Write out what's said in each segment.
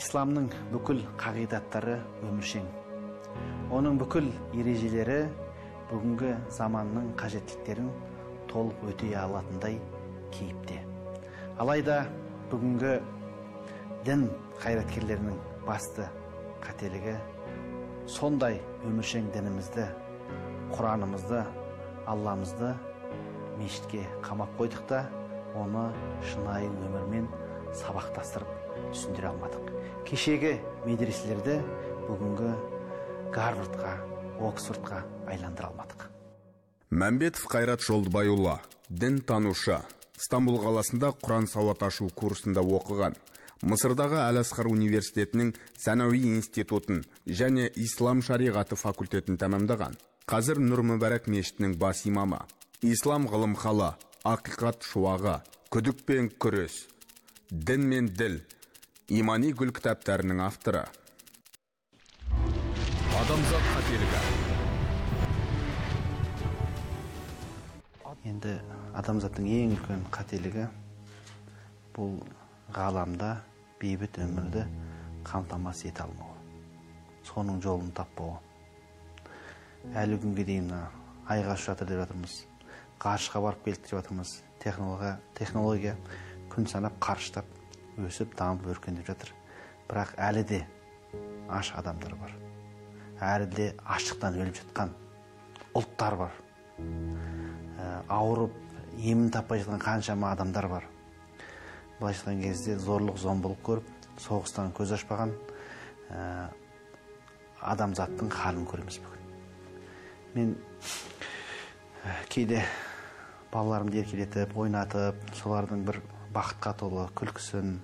исламның бүкіл қағидаттары өміршең. Оның бүкіл ережелері бүгінгі заманның қажеттіліктерін толық өтей алатындай кейіпте. Алайда бүгінгі дін қайраткерлерінің басты қателігі сондай өміршең дінімізді құранымызды алламызды мешітке қамап қойдық та оны шынайы өмірмен сабақтастырып түсіндіре алмадық. Кешегі медреселерді бүгінгі гарвардқа оксфордқа айландыра алмадық. Мәмбетов қайрат жолдыбайұлы дін танушы стамбул қаласында құран сауат ашу курсында оқыған мысырдағы әл асқар университетінің санауи институтын және ислам шариғаты факультетін тәмамдаған. Қазір нұр мүбәрак мешітінің бас имамы. Ислам ғылымхалы ақиқат шуағы күдік пен күрес дін мен діл имани гүл кітаптарының авторы. Адамзат қателігі. Енді адамзаттың ең үлкен қателігі бұл ғаламда бейбіт өмірді қамтамасыз ете алмауы соның жолын таппауы әлі күнге дейін мына айға ұшып жатыр деп жатырмыз. Ғарышқа барып келдік деп жатырмыз. Технология, технология күн санап қарыштап. Өсіп дамып өркендеп жатыр. Бірақ әлі де аш адамдар бар. Әлі де аштықтан өліп жатқан ұлттар бар. Ә, ауырып емін таппай жатқан қаншама адамдар бар. Былайша айтқан кезде зорлық зомбылық көріп соғыстан көз ашпаған ә, адамзаттың халін көреміз бүгін. Мен ә, кейде балаларымды еркелетіп ойнатып солардың бір бақытқа толы күлкісін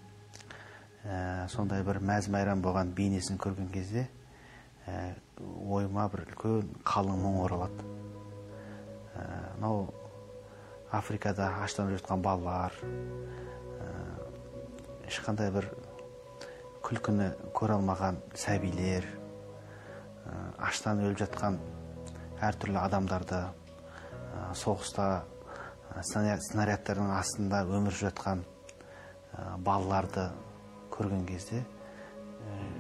ә, сондай бір мәз майрам болған бейнесін көрген кезде ә, ойыма бір үлкен қалың мұң оралады. Мынау африкада аштан өліп жатқан балалар ешқандай бір күлкіні көре алмаған сәбилер аштан өліп жатқан әртүрлі адамдарды соғыста снарядтардың астында өмір сүріп жатқан балаларды көрген кезде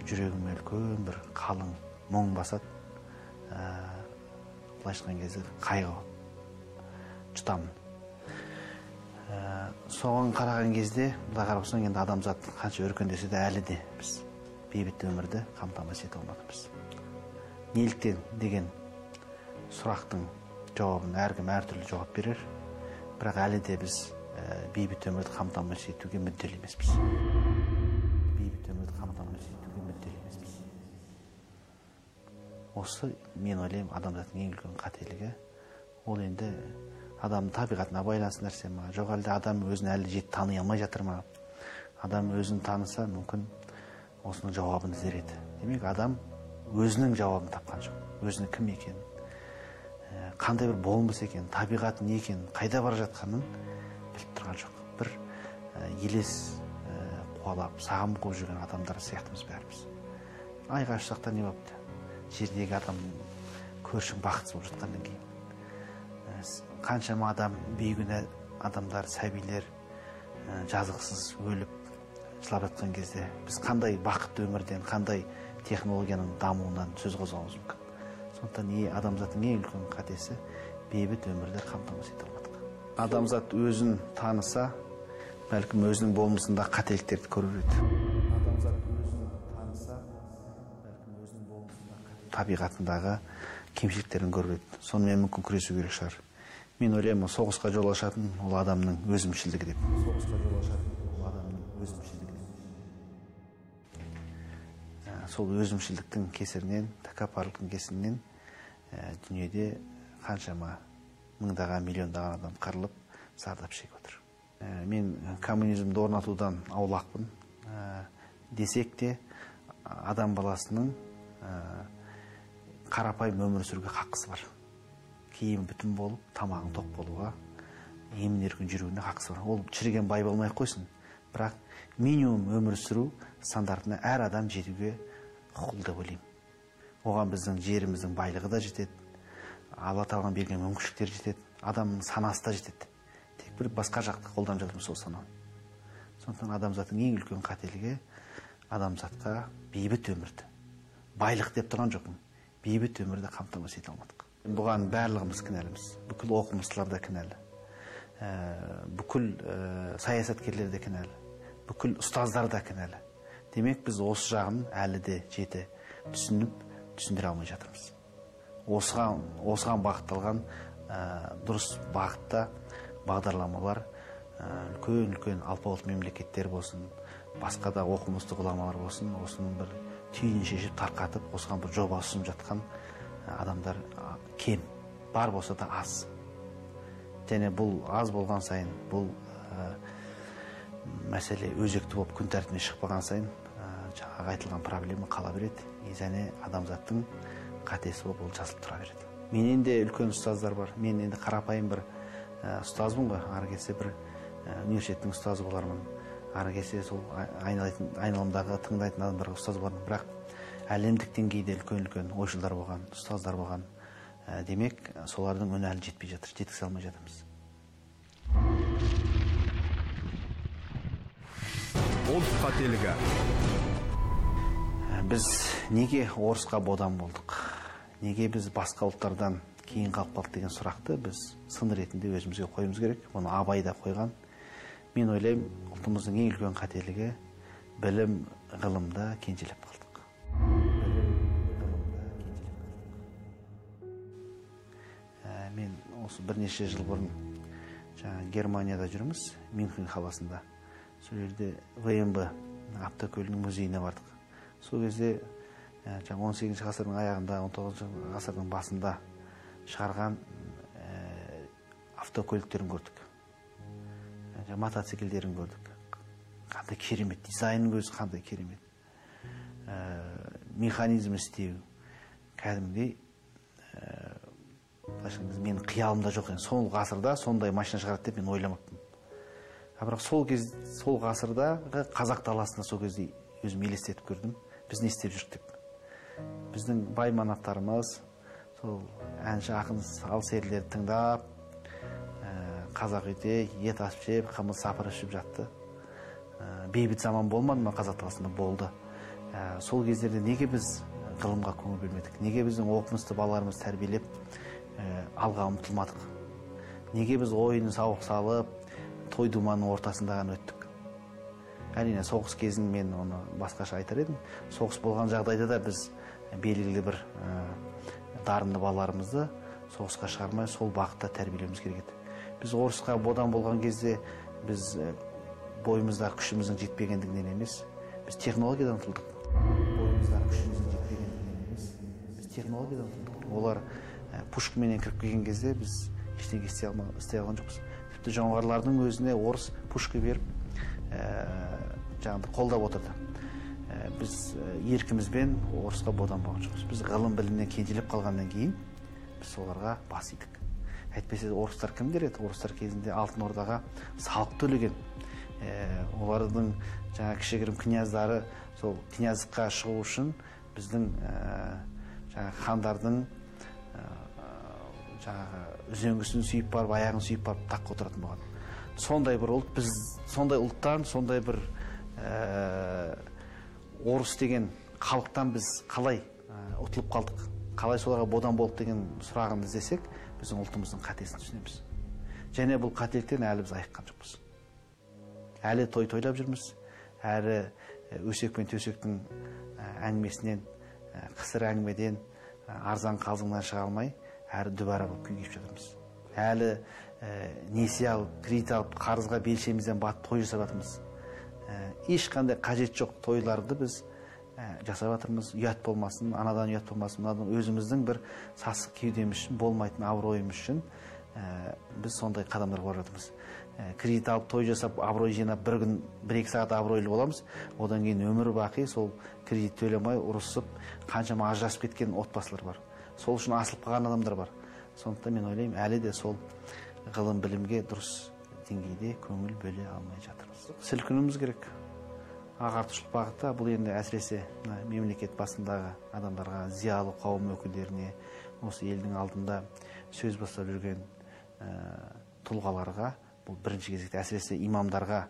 жүрегіме үлкен бір қалың мұң басады. Былайша айтқан кезде қайғы жұтамын. Соған қараған кезде былай қарап отырсаң енді адамзат қанша өркендесе де әлі де біз бейбіт өмірді қамтамасыз ете алмадық неліктен деген сұрақтың жауабын әркім әртүрлі жауап берер бірақ әлі де біз бейбіт өмірді қамтамасыз етуге мүдделі емеспіз осы мен ойлаймын адамзаттың ең үлкен қателігі. Ол енді адам табиғатына байланысты нәрсе ма? Жоқ әлде адам өзін әлі жеті тани алмай жатыр ма? Адам өзін таныса мүмкін осының жауабын іздер еді демек адам өзінің жауабын тапқан жоқ. Өзінің кім екенін қандай бір болмыс екенін табиғаты не екенін қайда бара жатқанын біліп тұрған жоқ. Бір елес қуалап сағым қуып жүрген адамдар сияқтымыз бәріміз. Айға ұшсақ та не болыпты жердегі адам көршің бақытсыз болып жатқаннан кейін қаншама адам бейкүнә адамдар сәбилер жазықсыз өліп жылап жатқан кезде біз қандай бақытты өмірден қандай технологияның дамуынан сөз қозғауымыз мүмкін? Сондықтан не адамзаттың ең үлкен қатесі бейбіт өмірді қамтамасыз ете алмадық. Адамзат өзін таныса бәлкім өзінің болмысында қателіктерді көрер еді табиғатындағы кемшіліктерін еді. Сонымен мүмкін күресу керек шығар. Мен ойлаймын соғысқа жол ашатын ол адамның өзімшілдігі деп. Соғысқа жол ашатын ол адамның өзімшілдігі деп. Сол өзімшілдіктің кесірінен тәкаппарлықтың кесірінен дүниеде қаншама мыңдаған миллиондаған адам қырылып зардап шегіп отыр. Мен коммунизмді орнатудан аулақпын. Десек те адам баласының қарапайым өмір сүруге хақысы бар. Киімі бүтін болып тамағың тоқ болуға емін еркін жүруіне хақысы бар. Ол шіріген бай болмай ақ қойсын. Бірақ минимум өмір сүру стандартына әр адам жетуге құқылы деп ойлаймын. Оған біздің жеріміздің байлығы да жетеді. Алла тағаланың берген мүмкіншіліктері жетеді. Адамның санасы да жетеді. Тек бір басқа жақты қолданып жатырмыз сол сананы. Сондықтан адамзаттың ең үлкен қателігі адамзатқа бейбіт өмірді. Байлық деп тұрған жоқпын. Бейбіт өмірді қамтамасыз ете алмадық. Бұған барлығымыз кінәліміз. Бүкіл оқымыстылар да кінәлі. Ә, бүкіл ә, саясаткерлер де кінәлі. Бүкіл ұстаздар да кінәлі. Демек біз осы жағын әлі де жеті түсініп түсіндіре алмай жатырмыз. Осыған осыған бағытталған ә, дұрыс бағытта бағдарламалар ә, үлкен үлкен алпауыт мемлекеттер болсын басқа да оқымысты ғұламалар болсын осының бір түйінін шешіп тарқатып осыған бір жоба ұсынып жатқан адамдар кем. Бар болса да аз. Және бұл аз болған сайын бұл ә, мәселе өзекті болып күн тәртібіне шықпаған сайын ә, жаңағы айтылған проблема қала береді. Және адамзаттың қатесі болып ол жазылып тұра береді. Менен де үлкен ұстаздар бар. Мен енді қарапайым бір ә, ұстазбын ғой. Ары бір университеттің ұстазы болармын. Ары келсе сол айналайтын айналамдағы тыңдайтын адамдарға ұстаз болармын бірақ әлемдік деңгейде үлкен үлкен ойшылдар болған ұстаздар болған. Ә, демек солардың үні әлі жетпей жатыр жеткізе алмай жатырмыз. Ұлт қателігі. Біз неге орысқа бодан болдық? Неге біз басқа ұлттардан кейін қалып қалдық деген сұрақты біз сын ретінде өзімізге қоюымыз керек. Оны абай да қойған. Мен ойлаймын ұлтымыздың ең үлкен қателігі білім ғылымда кенжелеп қалдық ә, мен осы бірнеше жыл бұрын жаңа германияда жүрміз мюнхен қаласында сол жерде вмб автокөлігінің музейіне бардық сол кезде ә, жаңа он сегізінші ғасырдың аяғында он тоғызыншы ғасырдың басында шығарған ә, автокөліктерін көрдік ә, мотоциклдерін көрдік. Қандай керемет дизайнның өзі қандай керемет. Ә, механизм істеу. Кәдімгідей былайша менің қиялымда жоқ енді. Сол ғасырда сондай машина шығарады деп мен ойламаппын. Бірақ сол кез сол ғасырдағы қазақ даласында сол кезде өзім елестетіп көрдім. Біз не істеп жүрік деп. Біздің бай манаптарымыз сол әнші ақын сал серілерді тыңдап ә, қазақ үйде ет асып жеп қымыз сапырып ішіп жатты. Ә, бейбіт заман болмады ма қазақ даласында? Болды. Ә, сол кездерде неге біз ғылымға көңіл бөлмедік? Неге біздің оқымысты балаларымызды тәрбиелеп ә, алға ұмтылмадық неге біз ойын сауық салып той думанның ортасында ғана өттік? Әрине соғыс кезін мен оны басқаша айтар едім. Соғыс болған жағдайда да біз белгілі бір ә, дарынды балаларымызды соғысқа шығармай сол бағытта тәрбиелеуіміз керек еді. Біз орысқа бодан болған кезде біз бойымыздағы күшіміздің жетпегендігінен емес біз технологиядан ұтылдық. Бойымыздағы күшіміздің жетпегендігінен емес біз технологиядан олар пушкаменен кіріп келген кезде біз ештеңе істей алған жоқпыз. Тіпті жоңғарлардың өзіне орыс пушка беріп ә, жаңағыдай қолдап отырды. Ә, біз еркімізбен орысқа бодан болған жоқпыз. Біз ғылым білімнен кенжелеп қалғаннан кейін біз соларға бас идік әйтпесе орыстар кімдер еді? Орыстар кезінде алтын ордаға салық төлеген. Ә, олардың жаңа кішігірім князьдары сол князьдыққа шығу үшін біздің ә, жаңағы хандардың ә, жаңағы үзеңгісін сүйіп барып аяғын сүйіп барып таққа отыратын болған. Сондай бір ұлт біз сондай ұлттан сондай бір ә, орыс деген халықтан біз қалай ұтылып қалдық? Қалай соларға бодан болдық деген сұрағын іздесек біздің ұлтымыздың қатесін түсінеміз. Және бұл қателіктен әлі біз айыққан жоқпыз. Әлі той тойлап жүрміз. Әрі өсек пен төсектің әңгімесінен қысыр әңгімеден арзан қалжыңнан шыға алмай әрі дүбәра болып күй кешіп жатырмыз. Әлі ә, несие алып кредит алып қарызға белшемізден батып той жасап жатырмыз. Ә, ешқандай қажет жоқ тойларды біз жасап жатырмыз ұят болмасын анадан ұят болмасын мынадан өзіміздің бір сасық кеудеміз үшін болмайтын абыройымыз үшін ә, біз сондай қадамдарға барып жатырмыз ә, кредит алып той жасап абырой жинап бір күн бір екі сағат абыройлы боламыз одан кейін өмір бақи сол кредит төлемей ұрысып қаншама ажырасып кеткен отбасылар бар сол үшін асылып қалған адамдар бар сондықтан мен ойлаймын әлі де сол ғылым білімге дұрыс деңгейде көңіл бөле алмай жатырмыз сілкінуіміз керек ағартушылық бағытта бұл енді әсіресе мемлекет басындағы адамдарға зиялы қауым өкілдеріне осы елдің алдында сөз бастап жүрген ә, тұлғаларға бұл бірінші кезекте әсіресе имамдарға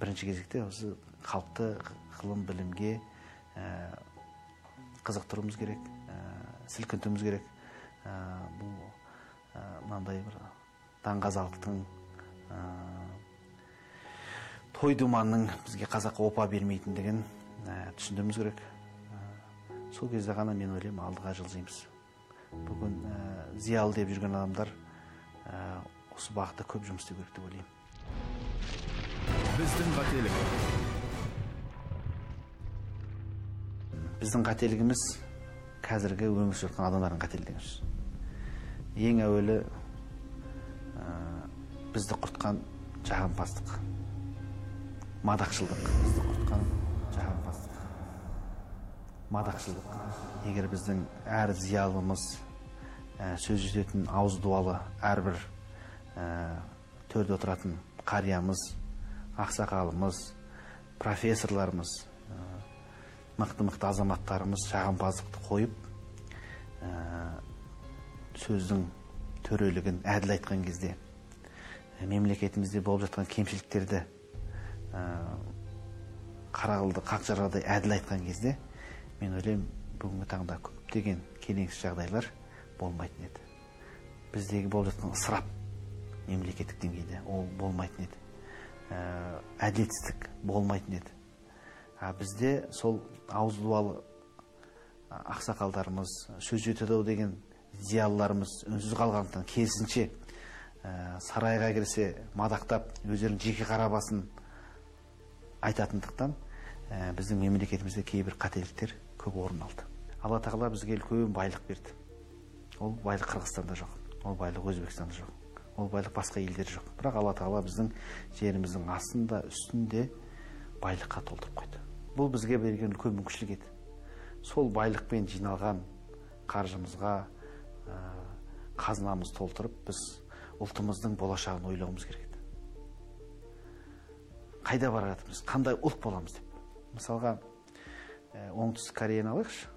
бірінші кезекте осы халықты ғылым білімге қызықтыруымыз керек сілкінтуіміз керек. Бұл мынандай бір даңғазалықтың той думанның бізге қазаққа опа бермейтіндігін түсіндіруіміз керек. Сол кезде ғана мен ойлаймын алдыға жылжимыз. Бүгін зиялы деп жүрген адамдар осы бағытта көп жұмыс істеу керек деп ойлаймын. Біздің қателік. Біздің қателігіміз қазіргі өмір сүріп жатқан адамдардың қателігі ең әуелі бізді құртқан жағымпаздық мадақшылдық мадақшылдық егер біздің әр зиялымыз сөз жететін ауыз дуалы әрбір төрде отыратын қариямыз ақсақалымыз профессорларымыз мықты мықты азаматтарымыз жағымпаздықты қойып сөздің төрелігін әділ айтқан кезде мемлекетімізде болып жатқан кемшіліктерді қара қылды қақ жарғадай әділ айтқан кезде мен ойлаймын бүгінгі таңда көптеген келеңсіз жағдайлар болмайтын еді. Біздегі болып жатқан ысырап мемлекеттік деңгейде ол болмайтын еді. Әділетсіздік болмайтын еді. А бізде сол ауыз дуалы ақсақалдарымыз сөз жетеді ау деген зиялыларымыз үнсіз қалғандықтан керісінше сарайға кірсе мадақтап өздерінің жеке қара айтатындықтан біздің мемлекетімізде кейбір қателіктер көп орын алды. Алла тағала бізге үлкен байлық берді. Ол байлық қырғызстанда жоқ ол байлық өзбекстанда жоқ ол байлық басқа елдерде жоқ. Бірақ алла тағала біздің жеріміздің астында үстінде байлыққа толтырып қойды. Бұл бізге берген үлкен мүмкіншілік еді. Сол байлықпен жиналған қаржымызға ә, қазынамыз толтырып біз ұлтымыздың болашағын ойлауымыз керек. Қайда бара жатырмыз қандай ұлт боламыз деп. Мысалға оңтүстік кореяны алайықшы.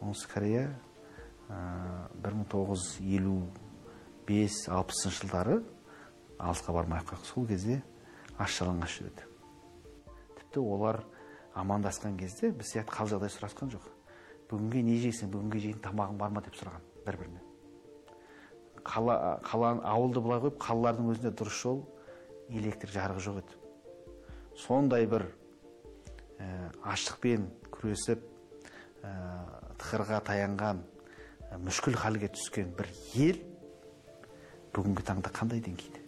Оңтүстік корея бір мың тоғыз жүз елу бес алпысыншы жылдары алысқа бармай ақ сол кезде аш жалаңаш жүреді тіпті олар амандасқан кезде біз сияқты қал жағдай сұрасқан жоқ. Бүгінге не жейсің бүгінге жейтін тамағың бар ма деп сұраған бір біріне қала, қала ауылды былай қойып қалалардың өзінде дұрыс жол электр жарығы жоқ еді. Сондай бір ә, аштықпен күресіп ә, тықырға таянған ә, мүшкіл халге түскен бір ел бүгінгі таңда қандай деңгейде?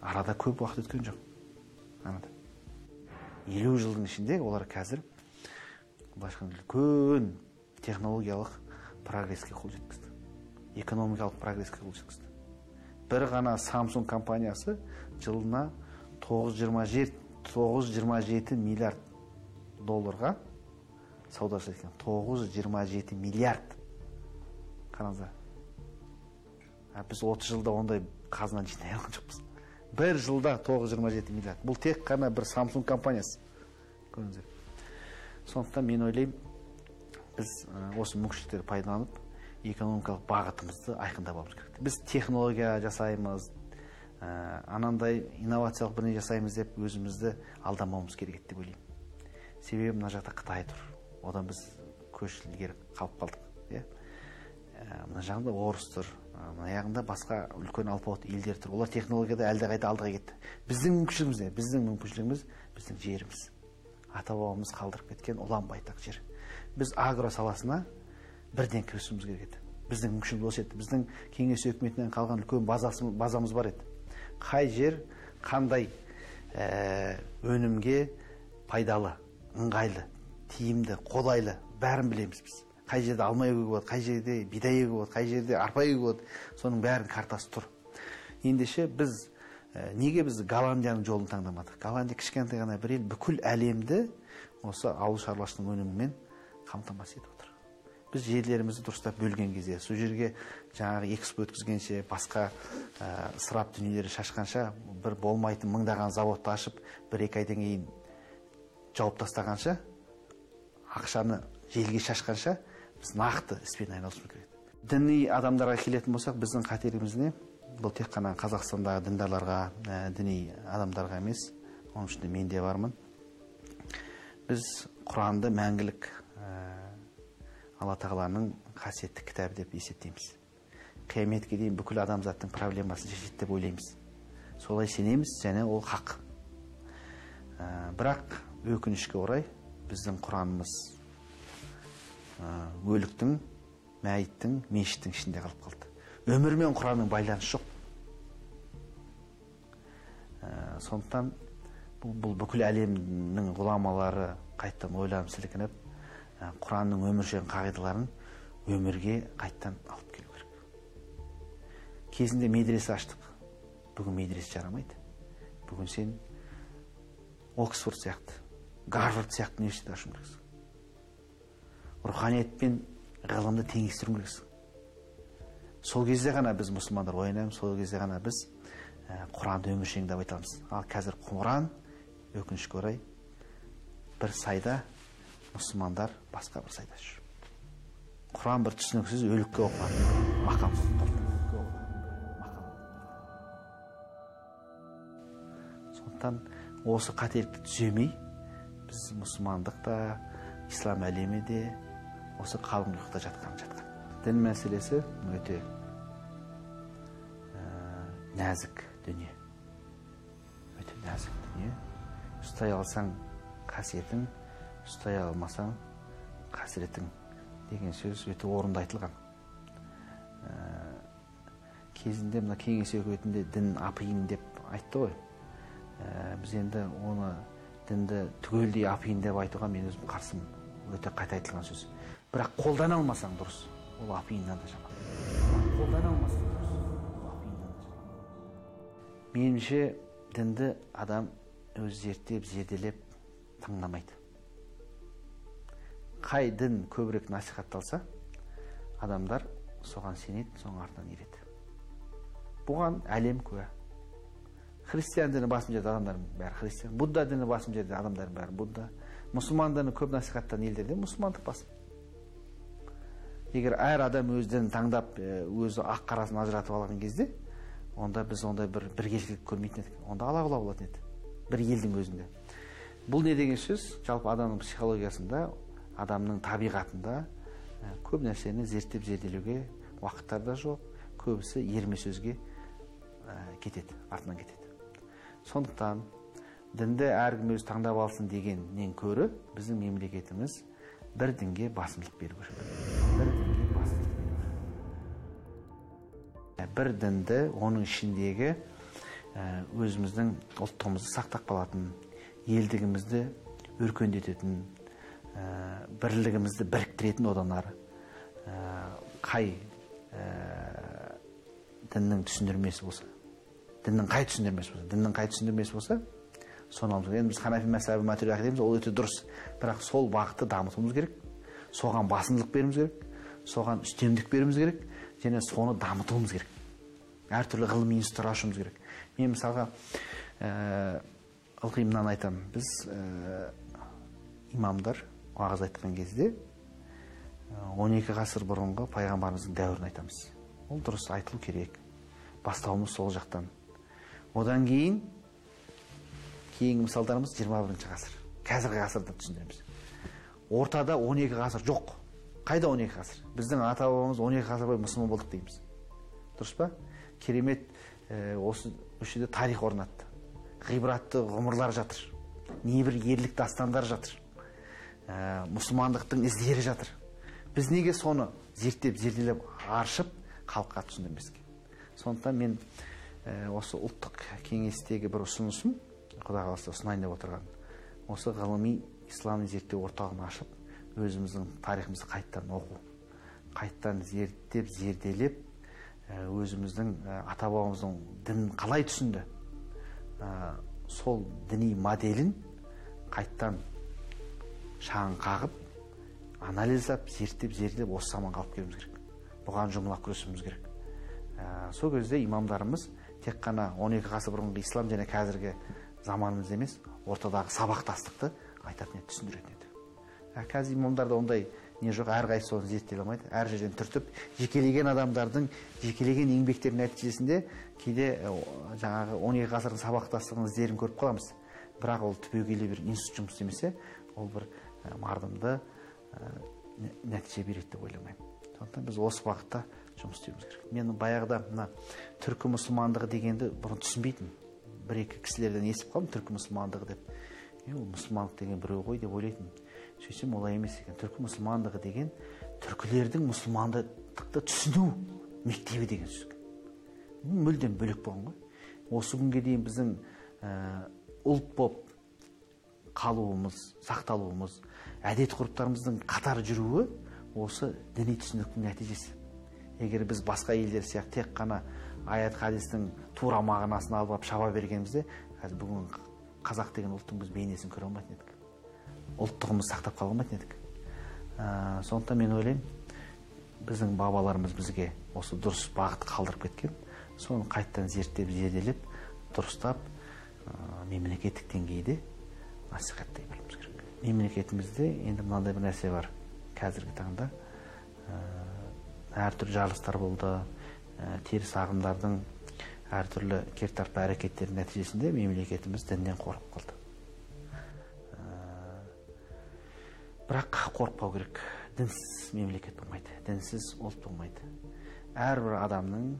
Арада көп уақыт өткен жоқ. Елу жылдың ішінде олар қазір былайша айтқанда үлкен технологиялық прогресске қол жеткізді. Экономикалық прогресске қол жеткізді. Бір ғана самсунг компаниясы жылына тоғыз жиырма жеті миллиард долларға сауда жасайды екен тоғыз жүз жиырма жеті миллиард. Қараңыздар. Біз отыз жылда ондай қазына жинай алған жоқпыз. Бір жылда тоғыз жүз жиырма жеті миллиард. Бұл тек қана бір самсунг компаниясы. Көрдіңіздер. Сондықтан мен ойлаймын біз осы мүмкіншіліктерді пайдаланып экономикалық бағытымызды айқындап алуымыз керек. Біз технология жасаймыз ә, анандай инновациялық бірдеңе жасаймыз деп өзімізді алдамауымыз керек еді деп ойлаймын. Себебі мына жақта қытай тұр. Одан біз көш ілгері қалып қалдық иә. Мына жағында орыс тұр. Мына жағында басқа үлкен алпауыт елдер тұр. Олар технологияда әлдеқайда алдыға кетті. Біздің мүмкіншілігіміз не? Біздің мүмкіншілігіміз біздің жеріміз. Ата бабамыз қалдырып кеткен ұлан байтақ жер. Біз агро саласына бірден кірісуіміз керек еді. Біздің мүмкіншілігіміз осы еді. Біздің кеңес өкіметінен қалған үлкен базамыз бар еді. Қай жер қандай ә, өнімге пайдалы ыңғайлы тиімді қолайлы бәрін білеміз біз. Қай жерде алма егуге болады қай жерде бидай егуге болады қай жерде арпа егуге болады соның бәрінің картасы тұр. Ендеше біз Э, неге біз голландияның жолын таңдамадық? Голландия кішкентай ғана бір ел бүкіл әлемді осы ауыл шаруашылығы өнімімен қамтамасыз етіп отыр. Біз жерлерімізді дұрыстап бөлген кезде сол жерге жаңағы экспо өткізгенше басқа ә, ысырап дүниелерді шашқанша бір болмайтын мыңдаған заводты ашып бір екі айдан кейін жауып тастағанша ақшаны желге шашқанша біз нақты іспен айналысуымыз керек. Діни адамдарға келетін болсақ біздің қателігіміз не? Бұл тек қана қазақстандағы діндарларға ә, діни адамдарға емес оның ішінде мен де бармын. Біз құранды мәңгілік ә, алла тағаланың қасиетті кітабы деп есептейміз. Қияметке дейін бүкіл адамзаттың проблемасын шешеді деп ойлаймыз солай сенеміз және ол хақ ә, бірақ өкінішке орай біздің құранымыз өліктің мәйіттің мешіттің ішінде қалып қалды өмір мен құранның байланысы жоқ ә, сондықтан бұл, бұл бүкіл әлемнің ғұламалары қайттан ойланып сілкініп құранның өміршең қағидаларын өмірге қайттан алып кезінде медресе аштық. Бүгін медресе жарамайды. Бүгін сен оксфорд сияқты гарвард сияқты университет ашуың керексің. Руханият пен ғылымды теңестіруің керексің. Сол кезде ғана біз мұсылмандар оянамыз сол кезде ғана біз ә, құранды өміршең деп айта аламыз ал қазір құран өкінішке орай бір сайда мұсылмандар басқа бір сайда жүр құран бір түсініксіз өлікке оқыған мақам. Сондықтан осы қателікті түземей біз мұсылмандық та ислам әлемі де осы қалың ұйқыда жатқан жатқан. Дін мәселесі өте ә, нәзік дүние. Өте нәзік дүние. Ұстай алсаң қасиетің ұстай алмасаң қасіретің деген сөз өте орынды айтылған. Ә, кезінде мына кеңес өкіметінде дін апиын деп айтты ғой. Ә, біз енді оны дінді түгелдей апиын деп айтуға мен өзім қарсымын. Өте қайта айтылған сөз. Бірақ қолдана алмасаң дұрыс. Ол апиыннан да жаман қолдана алмасаң дұрыс. Меніңше дінді адам өзі зерттеп зерделеп таңдамайды. Қай дін көбірек насихатталса адамдар соған сенеді соның артынан ереді. Бұған әлем куә. Христиан діні басым жерде адамдардың бәрі христиан будда діні басым жерде адамдардың бәрі будда мұсылман діні көп насихаттаған елдерде мұсылмандық басым егер әр адам өз дінін таңдап өзі ақ қарасын ажыратып алған кезде онда біз ондай бір біркелкілік көрмейтін едік онда ала құла болатын еді бір елдің өзінде бұл не деген сөз жалпы адамның психологиясында адамның табиғатында көп нәрсені зерттеп зерделеуге уақыттар да жоқ көбісі ерме сөзге кетеді артынан кетеді сондықтан дінді әркім өзі таңдап алсын дегеннен көрі біздің мемлекетіміз бір дінге басымдылық беру керек бір дінге беру бір дінді оның ішіндегі өзіміздің ұлттығымызды сақтап қалатын елдігімізді өркендететін бірлігімізді біріктіретін одан ары қай діннің түсіндірмесі болса. Діннің қай түсіндірмесі болса діннің қай түсіндірмесі болса соны алуымыз енді біз ханафи мәсабы материал дейміз ол өте дұрыс. Бірақ сол бағытты дамытуымыз керек соған басымдылық беруіміз керек соған үстемдік беруіміз керек және соны дамытуымыз керек. Әртүрлі ғылыми институттар ашуымыз керек. Мен мысалға ә, ылғи мынаны айтамын біз ә, имамдар уағыз айтқан кезде 12 ғасыр бұрынғы пайғамбарымыздың дәуірін айтамыз. Ол дұрыс айтылу керек. Бастауымыз сол жақтан. Одан кейін кейінгі мысалдарымыз 21 бірінші ғасыр. Қазіргі ғасырда түсіндіреміз. Ортада 12 ғасыр жоқ. Қайда 12 ғасыр? Біздің ата бабамыз 12 ғасыр бойы мұсылман болдық дейміз. Дұрыс па? Керемет осы осы жерде тарих орнатты. Ғибратты ғұмырлар жатыр. Небір ерлік daстандар жатыр. Мұсылмандықтың іздері жатыр. Біз неге соны зерттеп зерделеп аршып халыққа түсіндірмеске? Сондықтан мен осы ұлттық кеңестегі бір ұсынысым құдай қаласа ұсынайын деп отырған. Осы ғылыми ислами зерттеу орталығын ашып өзіміздің тарихымызды қайттан оқу қайттан зерттеп зерделеп өзіміздің ата бабамыздың дінін қалай түсінді? Сол діни моделін қайттан шағын қағып анализдап зерттеп зерделеп осы заманға алып келуіміз керек. Бұған жұмыла күресуіміз керек. Сол кезде имамдарымыз тек қана 12 ғасыр бұрынғы ислам және қазіргі заманымыз емес ортадағы сабақтастықты айтатын еді түсіндіретін еді. Қазір имамдарда ондай не жоқ әрқайсысы соны зерттей алмайды. Әр жерден түртіп жекелеген адамдардың жекелеген еңбектерінің нәтижесінде кейде жаңағы он екі ғасырдың сабақтастығының іздерін көріп қаламыз. Бірақ ол түбегейлі бір институт жұмыс істемесе ол бір мардымды нәтиже береді деп ойламаймын. Сондықтан біз осы бағытта жұмыс істеуіміз керек. Мен баяғыда мына түркі мұсылмандығы дегенді бұрын түсінбейтінмін. Бір екі кісілерден естіп қалдым түркі мұсылмандығы деп. Е ол мұсылмандық деген біреу ғой деп ойлайтынмын. Сөйтсем олай емес екен. Түркі мұсылмандығы деген түркілердің мұсылмандықты түсіну мектебі деген сөз. Мүлдем бөлек болған ғой. Осы күнге дейін біздің ә, ұлт болып қалуымыз сақталуымыз әдет ғұрыптарымыздың қатар жүруі осы діни түсініктің нәтижесі. Егер біз басқа елдер сияқты тек қана аят хадистің тура мағынасын алып алып шаба бергенімізде қазір бүгін қазақ деген ұлттың біз бейнесін көре алмайтын едік. Ұлттығымызды сақтап қала алмайтын едік. Ә, сондықтан мен ойлаймын біздің бабаларымыз бізге осы дұрыс бағыт қалдырып кеткен соны қайтадан зерттеп зерделеп дұрыстап ә, мемлекеттік деңгейде насихаттай білуіміз керек. Мемлекетімізде енді мынандай бір нәрсе бар. Қазіргі таңда ә, әртүрлі жарылыстар болды. Ә, теріс ағымдардың әртүрлі кертартпа әрекеттердің нәтижесінде мемлекетіміз діннен қорқып қалды. Ә, бірақ қорықпау керек. Дінсіз мемлекет болмайды дінсіз ұлт болмайды. Әрбір адамның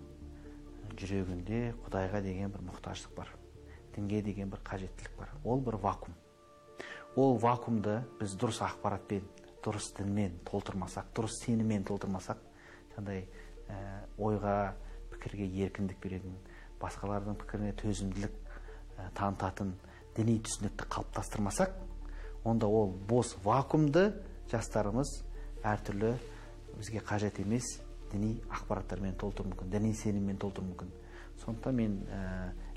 жүрегінде құдайға деген бір мұқтаждық бар дінге деген бір қажеттілік бар. Ол бір вакуум. Ол вакуумды біз дұрыс ақпаратпен дұрыс дінмен толтырмасақ дұрыс сеніммен толтырмасақ жаңағыдай ойға пікірге еркіндік беретін басқалардың пікіріне төзімділік танытатын діни түсінікті қалыптастырмасақ онда ол бос вакуумды жастарымыз әртүрлі бізге қажет емес діни ақпараттармен толтыруы мүмкін діни сеніммен толтыруы мүмкін. Сондықтан мен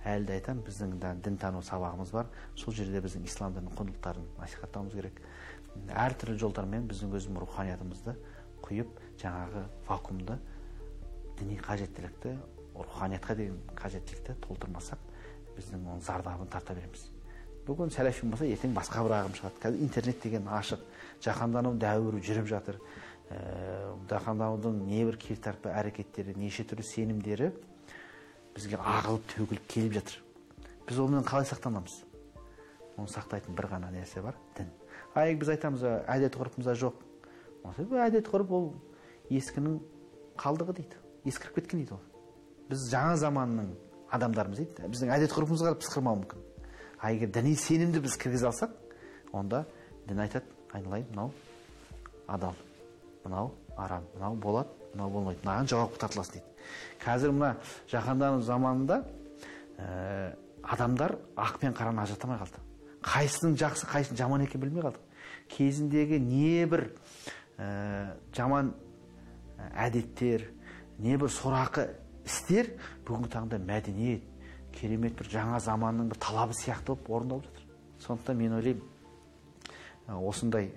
әлі де айтамын біздің да дінтану сабағымыз бар. Сол жерде біздің ислам дінінің құндылықтарын насихаттауымыз керек. Әртүрлі жолдармен біздің өзіміз руханиятымызды құйып жаңағы вакуумды діни қажеттілікті руханиятқа деген қажеттілікті толтырмасақ біздің оның зардабын тарта береміз. Бүгін сәләфи болса ертең басқа бір ағым шығады. Қазір интернет деген ашық жаһандану дәуірі жүріп жатыр. Ә, небір кертартпа әрекеттері неше түрлі сенімдері бізге ағылып төгіліп келіп жатыр. Біз онымен қалай сақтанамыз? Оны сақтайтын бір ғана нәрсе бар дін. А біз айтамыз әдет ғұрпымызда жоқ әдет ғұрып ол ескінің қалдығы дейді. Ескіріп кеткен дейді ол. Біз жаңа заманның адамдарымыз дейді. Біздің әдет ғұрпымызға пысқырмауы мүмкін. А егер діни сенімді біз кіргізе алсақ онда дін айтады айналайын мынау адал мынау арам мынау болады мынау болмайды. Мынаған жауапқа тартыласың дейді. Қазір мына жаһандану заманында ә, адамдар ақ пен қараны ажырата алмай қалды. Қайсының жақсы қайсының жаман екенін білмей қалдық кезіндегі небір ә, жаман әдеттер небір сорақы істер бүгінгі таңда мәдениет керемет бір жаңа заманның бір талабы сияқты болып орындалып жатыр. Сондықтан мен ойлаймын осындай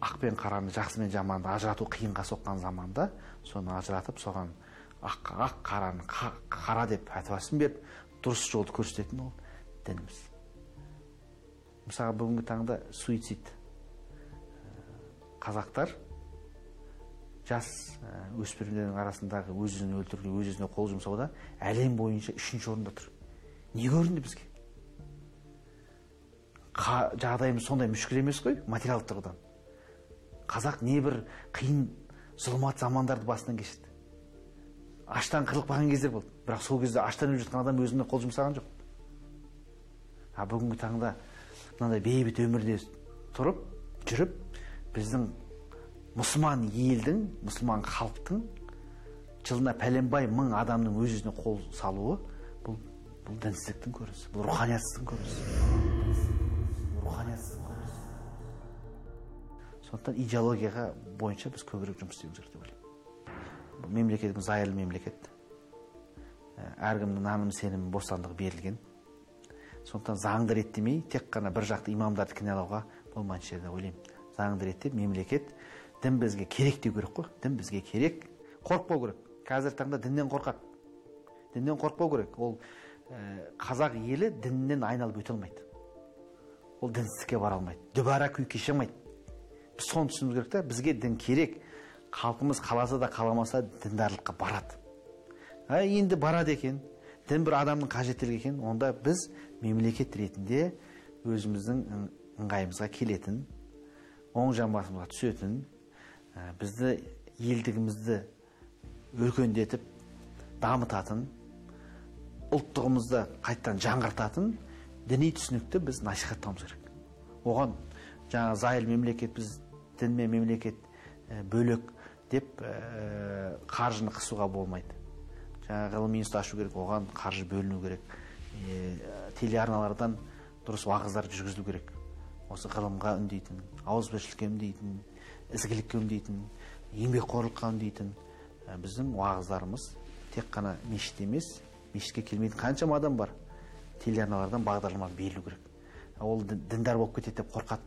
ақ пен қараны жақсы мен жаманды ажырату қиынға соққан заманда соны ажыратып соған ақ, ақ қараны қара деп пәтуасын беріп дұрыс жолды көрсететін ол дініміз. Мысалы бүгінгі таңда суицид қазақтар жас өспірімдердің арасындағы өз өзін өлтіруге өз өзіне қол жұмсауда әлем бойынша үшінші орында тұр. Не көрінді бізге? Жағдайымыз сондай мүшкіл емес қой материалдық тұрғыдан. Қазақ небір қиын зұлмат замандарды басынан кешті аштан қырылып кездер болды. Бірақ сол кезде аштан өліп жатқан адам өзіне қол жұмсаған жоқ. А бүгінгі таңда мынандай бейбіт өмірде тұрып жүріп біздің мұсылман елдің мұсылман халықтың жылына пәленбай мың адамның өз өзіне қол салуы бұл бұл дінсіздіктің көрінісі бұл руханиятсыздың көрінісі. Руханиятсыздың көрінісі. Сондықтан идеологияға бойынша біз көбірек жұмыс істеуіміз керек деп ойлаймын. Мемлекетіміз зайырлы мемлекет. Әркімнің наным сенім бостандығы берілген. Сондықтан заңды реттемей тек қана бір жақты имамдарды кінәлауға болмайтын шығар деп ойлаймын. Заңды реттеп мемлекет дін бізге керек деу керек қой. Дін бізге керек. Қорықпау керек. Қазіргі таңда діннен қорқады. Діннен қорықпау керек. Ол ә, қазақ елі діннен айналып өте алмайды. Ол дінсіздікке бара алмайды. Дүбара күй кеше алмайды. Біз соны түсінуіміз керек та бізге дін керек. Халқымыз қаласа да қаламаса діндарлыққа барады. А енді барады екен. Дін бір адамның қажеттілігі екен. Онда біз мемлекет ретінде өзіміздің ыңғайымызға келетін оң жамбасымызға түсетін ә, бізді елдігімізді өркендетіп дамытатын ұлттығымызды қайтадан жаңғыртатын діни түсінікті біз насихаттауымыз керек. Оған жаңа зайыл мемлекет біз дін мен мемлекет бөлек деп ә, қаржыны қысуға болмайды. Жаңа ғылыми институт ашу керек оған қаржы бөліну керек. Ә, телеарналардан дұрыс уағыздар жүргізілу керек. Осы ғылымға үндейтін ауызбіршілікке үндейтін ізгілікке үндейтін еңбекқорлыққа үндейтін ә, біздің уағыздарымыз тек қана мешіт емес мешітке келмейтін қаншама адам бар. Телеарналардан бағдарлама берілу керек. Ол діндар болып кетеді деп қорқады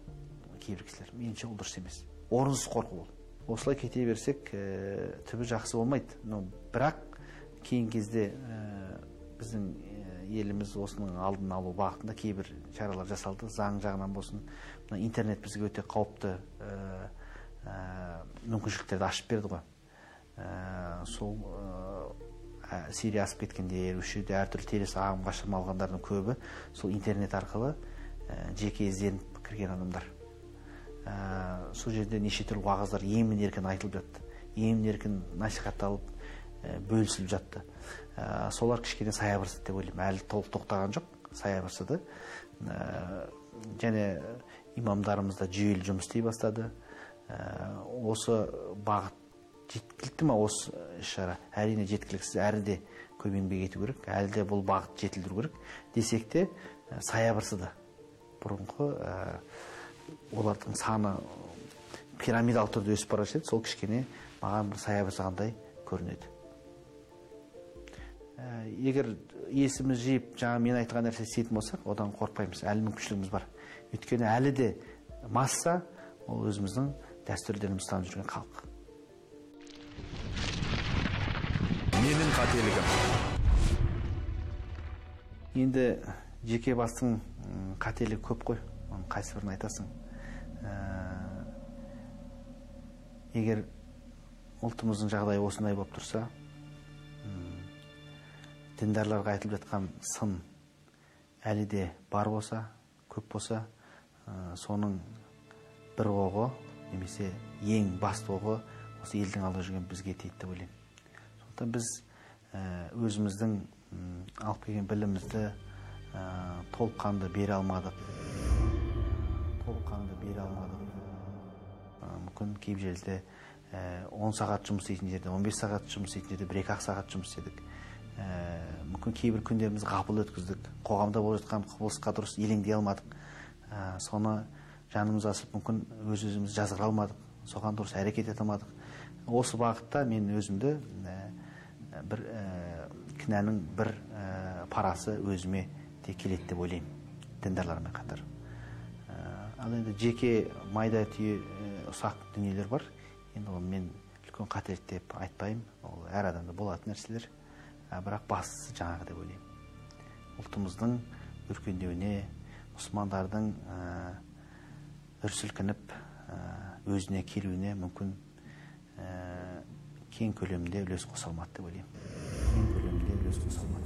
кейбір кісілер. Меніңше ол дұрыс емес. Орынсыз қорқу ол. Осылай кете берсек ә, түбі жақсы болмайды. Бірақ кейінгі кезде ә, біздің еліміз осының алдын алу бағытында кейбір шаралар жасалды. Заң жағынан болсын. Мына интернет бізге өте қауіпті мүмкіншіліктерді ашып берді ғой. Ә, сол ә, сирия асып кеткендер осы жерде әртүрлі теріс ағымға шырмалғандардың көбі сол интернет арқылы ә, жеке ізденіп кірген адамдар. Ә, сол жерде неше түрлі уағыздар емін еркін айтылып жатты. Емін еркін насихатталып ә, бөлісіліп жатты. Ә, солар кішкене саябырсыды деп ойлаймын. Әлі толық тоқтаған жоқ саябырсыды. Ә, және имамдарымыз да жүйелі жұмыс істей бастады. Осы бағыт жеткілікті ма осы іс шара? Әрине жеткіліксіз әрі де көп еңбек ету керек әлі де бұл бағыт жетілдіру керек. Десек те саябырсыды бұрынғы олардың саны пирамидалық түрде өсіп бара жатады сол кішкене маған бір саябырсығандай көрінеді. Ә, егер есіміз жиып жаңа мен айтқан нәрсе істейтін болсақ одан қорықпаймыз. Әлі мүмкіншілігіміз бар. Өйткені әлі де масса ол өзіміздің дәстүрлерімізді ұстанып жүрген халық. Менің қателігім. Енді жеке бастың қателігі көп қой. Оның қайсыбірін айтасың. Ә, егер ұлтымыздың жағдайы осындай болып тұрса діндарларға айтылып жатқан сын әлі де бар болса көп болса ә, соның бір оғы немесе ең басты оғы осы елдің алдында жүрген бізге тиеді деп ойлаймын. Сондықтан біз өзіміздің алып келген білімімізді толыққанды бере алмадық. Толыққанды бере алмадық. Мүмкін кейбір жерде он сағат жұмыс істейтін жерде 15 сағат жұмыс істейтін жерде бір екі ақ сағат жұмыс істедік. Мүмкін кейбір күндерімізді ғапыл өткіздік. Қоғамда болып жатқан құбылысқа дұрыс елеңдей алмадық. Соны жанымыз асып мүмкін өз өзімізді жазғыра алмадық соған дұрыс әрекет ете алмадық. Осы бағытта мен өзімді бір кінәнің бір парасы өзіме де келеді деп ойлаймын діндарлармен қатар. Ал енді жеке майда түйе ұсақ дүниелер бар. Енді оны мен үлкен қателік деп айтпаймын. Ол әр адамда болатын нәрселер. Бірақ бастысы жаңағы деп ойлаймын. Ұлтымыздың өркендеуіне мұсылмандардың үр сілкініп өзіне келуіне мүмкін кең көлемде үлес қоса алмады деп ойлаймын. Кең көлемде үлес қоса алмады.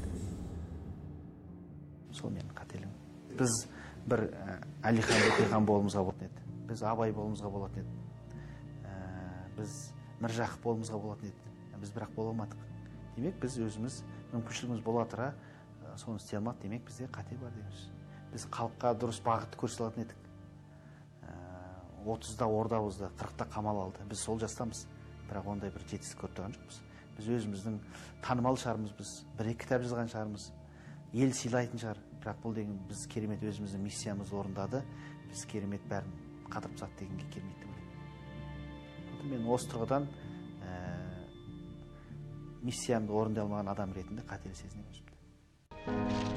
Сол менің қателігім. Біз бір әлихан бөкейхан болуымызға болатын еді. Біз абай болуымызға болатын еді. Ә, біз міржақып болуымызға болатын еді. Біз бірақ бола алмадық. Демек біз өзіміз мүмкіншілігіміз бола тұра ә, соны істей алмадық. Демек бізде қате бар дейміз. Біз халыққа дұрыс бағытты көрсете алатын едік. Отызда орда бұзды қырықта қамал алды. Біз сол жастамыз. Бірақ ондай бір жетістік көріп жоқпыз. Біз өзіміздің танымал шығармыз біз. Бір екі кітап жазған шығармыз. Ел сыйлайтын шығар. Бірақ бұл деген біз керемет өзіміздің миссиямызды орындады. Біз керемет бәрін қатырып тастады дегенге келмейді деп ойлаймын. Мен осы тұрғыдан ә, миссиямды орындай алмаған адам ретінде қателік сезінемін